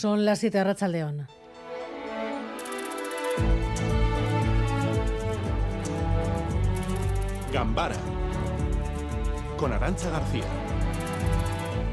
Son las 7 de León. Gambara con Arancha García.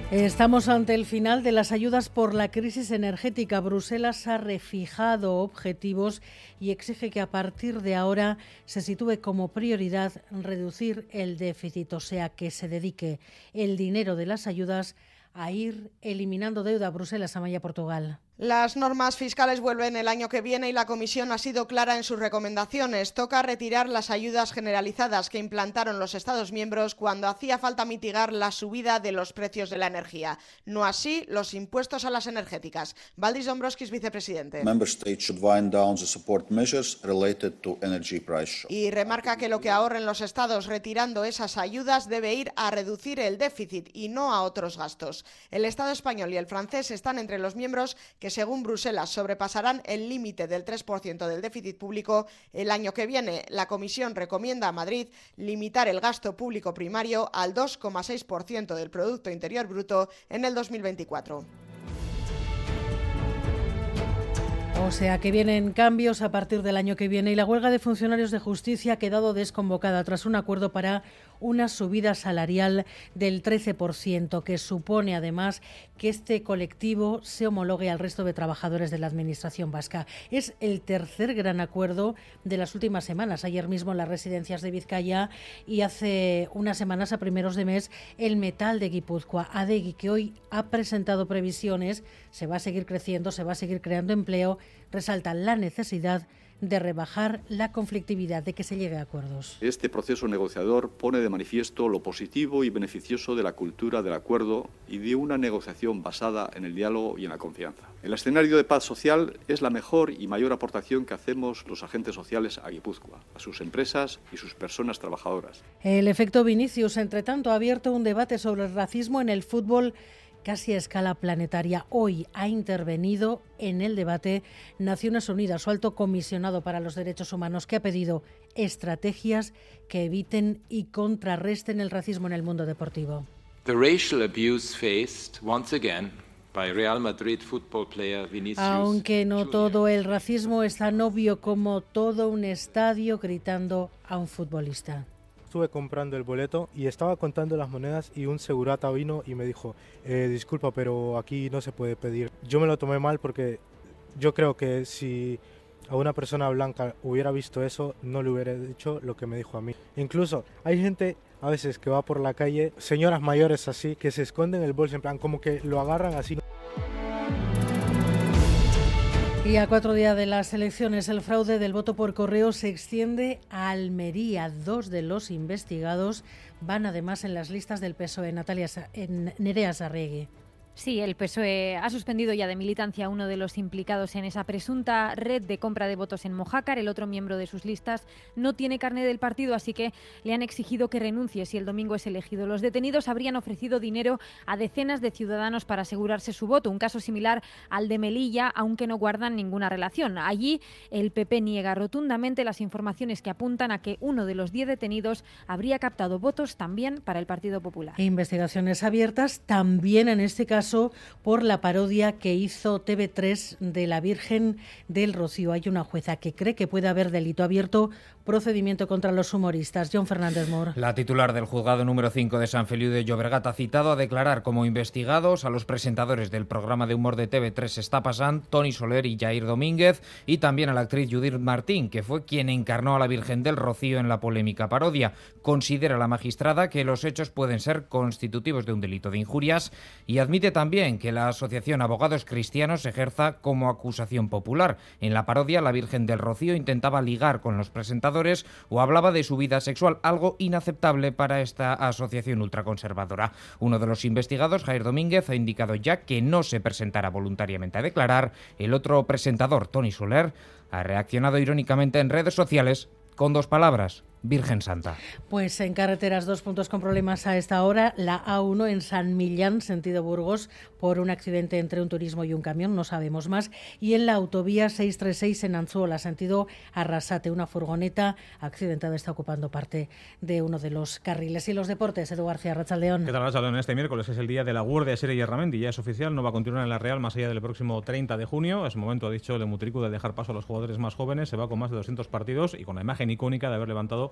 Estamos ante el final de las ayudas por la crisis energética. Bruselas ha refijado objetivos y exige que a partir de ahora se sitúe como prioridad reducir el déficit, o sea, que se dedique el dinero de las ayudas a ir eliminando deuda. Bruselas, Amaya, Portugal. Las normas fiscales vuelven el año que viene y la Comisión ha sido clara en sus recomendaciones. Toca retirar las ayudas generalizadas que implantaron los Estados miembros cuando hacía falta mitigar la subida de los precios de la energía. No así los impuestos a las energéticas. Valdis Dombrovskis, vicepresidente. Y remarca que lo que ahorren los Estados retirando esas ayudas debe ir a reducir el déficit y no a otros gastos. El Estado español y el francés están entre los miembros que que según Bruselas sobrepasarán el límite del 3% del déficit público el año que viene. La Comisión recomienda a Madrid limitar el gasto público primario al 2,6% del Producto Interior Bruto en el 2024. O sea que vienen cambios a partir del año que viene y la huelga de funcionarios de justicia ha quedado desconvocada tras un acuerdo para una subida salarial del 13%, que supone además que este colectivo se homologue al resto de trabajadores de la Administración vasca. Es el tercer gran acuerdo de las últimas semanas. Ayer mismo en las residencias de Vizcaya y hace unas semanas, a primeros de mes, el metal de Guipúzcoa, ADEGI, que hoy ha presentado previsiones, se va a seguir creciendo, se va a seguir creando empleo, resalta la necesidad de rebajar la conflictividad, de que se llegue a acuerdos. Este proceso negociador pone de manifiesto lo positivo y beneficioso de la cultura del acuerdo y de una negociación basada en el diálogo y en la confianza. El escenario de paz social es la mejor y mayor aportación que hacemos los agentes sociales a Guipúzcoa, a sus empresas y sus personas trabajadoras. El efecto Vinicius, entre tanto, ha abierto un debate sobre el racismo en el fútbol casi a escala planetaria. Hoy ha intervenido en el debate Naciones Unidas, su alto comisionado para los derechos humanos, que ha pedido estrategias que eviten y contrarresten el racismo en el mundo deportivo. Aunque no todo el racismo es tan obvio como todo un estadio gritando a un futbolista estuve comprando el boleto y estaba contando las monedas y un segurata vino y me dijo, eh, disculpa, pero aquí no se puede pedir. Yo me lo tomé mal porque yo creo que si a una persona blanca hubiera visto eso, no le hubiera dicho lo que me dijo a mí. Incluso hay gente a veces que va por la calle, señoras mayores así, que se esconden el bolso, en plan, como que lo agarran así. Y a cuatro días de las elecciones, el fraude del voto por correo se extiende a Almería. Dos de los investigados van además en las listas del PSOE, Natalia en Nerea Sarregui. Sí, el PSOE ha suspendido ya de militancia a uno de los implicados en esa presunta red de compra de votos en Mojácar. El otro miembro de sus listas no tiene carne del partido, así que le han exigido que renuncie si el domingo es elegido. Los detenidos habrían ofrecido dinero a decenas de ciudadanos para asegurarse su voto, un caso similar al de Melilla, aunque no guardan ninguna relación. Allí el PP niega rotundamente las informaciones que apuntan a que uno de los diez detenidos habría captado votos también para el Partido Popular. Investigaciones abiertas también en este caso por la parodia que hizo TV3 de la Virgen del Rocío. Hay una jueza que cree que puede haber delito abierto, procedimiento contra los humoristas. John Fernández Mor. La titular del juzgado número 5 de San Feliu de Llobregat ha citado a declarar como investigados a los presentadores del programa de humor de TV3 Está Pasando, Tony Soler y Jair Domínguez, y también a la actriz Judith Martín, que fue quien encarnó a la Virgen del Rocío en la polémica parodia. Considera la magistrada que los hechos pueden ser constitutivos de un delito de injurias y admite también que la Asociación Abogados Cristianos ejerza como acusación popular. En la parodia, la Virgen del Rocío intentaba ligar con los presentadores o hablaba de su vida sexual, algo inaceptable para esta asociación ultraconservadora. Uno de los investigados, Jair Domínguez, ha indicado ya que no se presentará voluntariamente a declarar. El otro presentador, Tony Soler, ha reaccionado irónicamente en redes sociales con dos palabras, Virgen Santa. Pues en carreteras dos puntos con problemas a esta hora. La A1 en San Millán, sentido Burgos, por un accidente entre un turismo y un camión, no sabemos más. Y en la autovía 636 en Anzuola, sentido Arrasate, una furgoneta accidentada está ocupando parte de uno de los carriles. Y los deportes, Edu García Rachaldeón. ¿Qué tal, Rachaldeón? Este miércoles es el día de la Guardia Serie y ya es oficial, no va a continuar en la Real más allá del próximo 30 de junio. Es momento, ha dicho el Mutricu, de dejar paso a los jugadores más jóvenes. Se va con más de 200 partidos y con la imagen icónica de haber levantado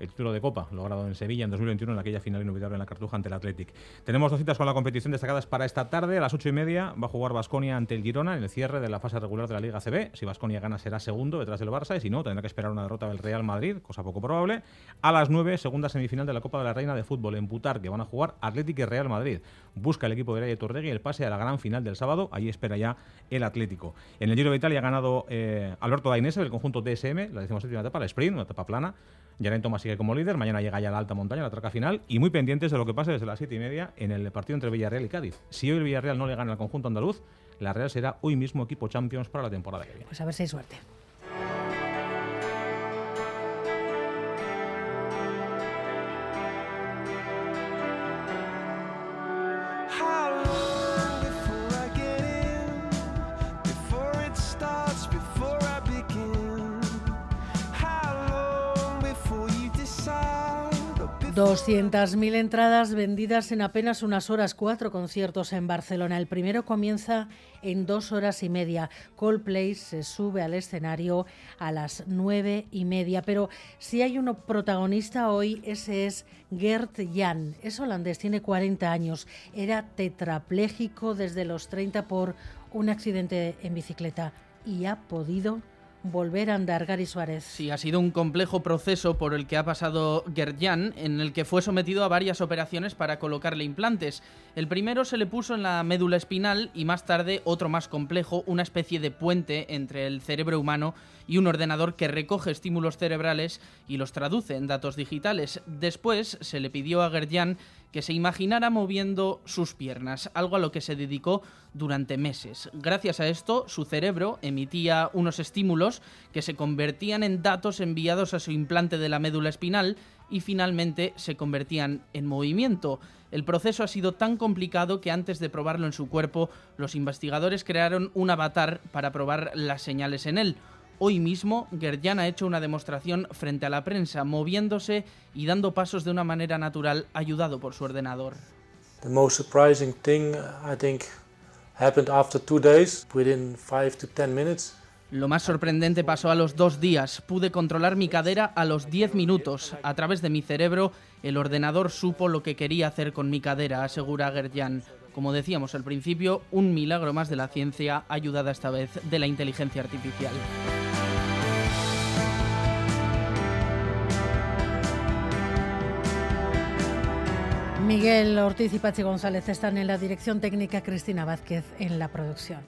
el título de Copa, logrado en Sevilla en 2021 en aquella final inolvidable en la Cartuja ante el Athletic. Tenemos dos citas con la competición destacadas para esta tarde. A las 8 y media va a jugar Basconia ante el Girona en el cierre de la fase regular de la Liga CB. Si Basconia gana será segundo detrás del Barça y si no tendrá que esperar una derrota del Real Madrid, cosa poco probable. A las 9, segunda semifinal de la Copa de la Reina de Fútbol en Putar, que van a jugar Atlético y Real Madrid. Busca el equipo de Rey Torregui el pase a la gran final del sábado. Allí espera ya el Atlético. En el Giro de Italia ha ganado eh, Alberto Dainese del conjunto DSM, la decimoséptima etapa, la sprint, una etapa plana. Yaren Thomas sigue como líder. Mañana llega ya la alta montaña, la traca final. Y muy pendientes de lo que pase desde las 7 y media en el partido entre Villarreal y Cádiz. Si hoy el Villarreal no le gana al conjunto andaluz, la Real será hoy mismo equipo Champions para la temporada que viene. Pues a ver si hay suerte. Mil entradas vendidas en apenas unas horas, cuatro conciertos en Barcelona. El primero comienza en dos horas y media. Coldplay se sube al escenario a las nueve y media. Pero si hay uno protagonista hoy, ese es Gert Jan. Es holandés, tiene 40 años. Era tetrapléjico desde los 30 por un accidente en bicicleta y ha podido volver a andar Gary Suárez. Sí, ha sido un complejo proceso por el que ha pasado Gerdjan, en el que fue sometido a varias operaciones para colocarle implantes. El primero se le puso en la médula espinal y más tarde otro más complejo, una especie de puente entre el cerebro humano y un ordenador que recoge estímulos cerebrales y los traduce en datos digitales. Después se le pidió a Gerdjan que se imaginara moviendo sus piernas, algo a lo que se dedicó durante meses. Gracias a esto, su cerebro emitía unos estímulos que se convertían en datos enviados a su implante de la médula espinal y finalmente se convertían en movimiento. El proceso ha sido tan complicado que antes de probarlo en su cuerpo, los investigadores crearon un avatar para probar las señales en él. Hoy mismo, Gerdjan ha hecho una demostración frente a la prensa, moviéndose y dando pasos de una manera natural, ayudado por su ordenador. The most surprising thing, I think, happened after two days, within five to ten minutes. Lo más sorprendente pasó a los dos días. Pude controlar mi cadera a los diez minutos. A través de mi cerebro, el ordenador supo lo que quería hacer con mi cadera, asegura Gerdjan. Como decíamos al principio, un milagro más de la ciencia, ayudada esta vez de la inteligencia artificial. Miguel Ortiz y Pachi González están en la dirección técnica, Cristina Vázquez en la producción.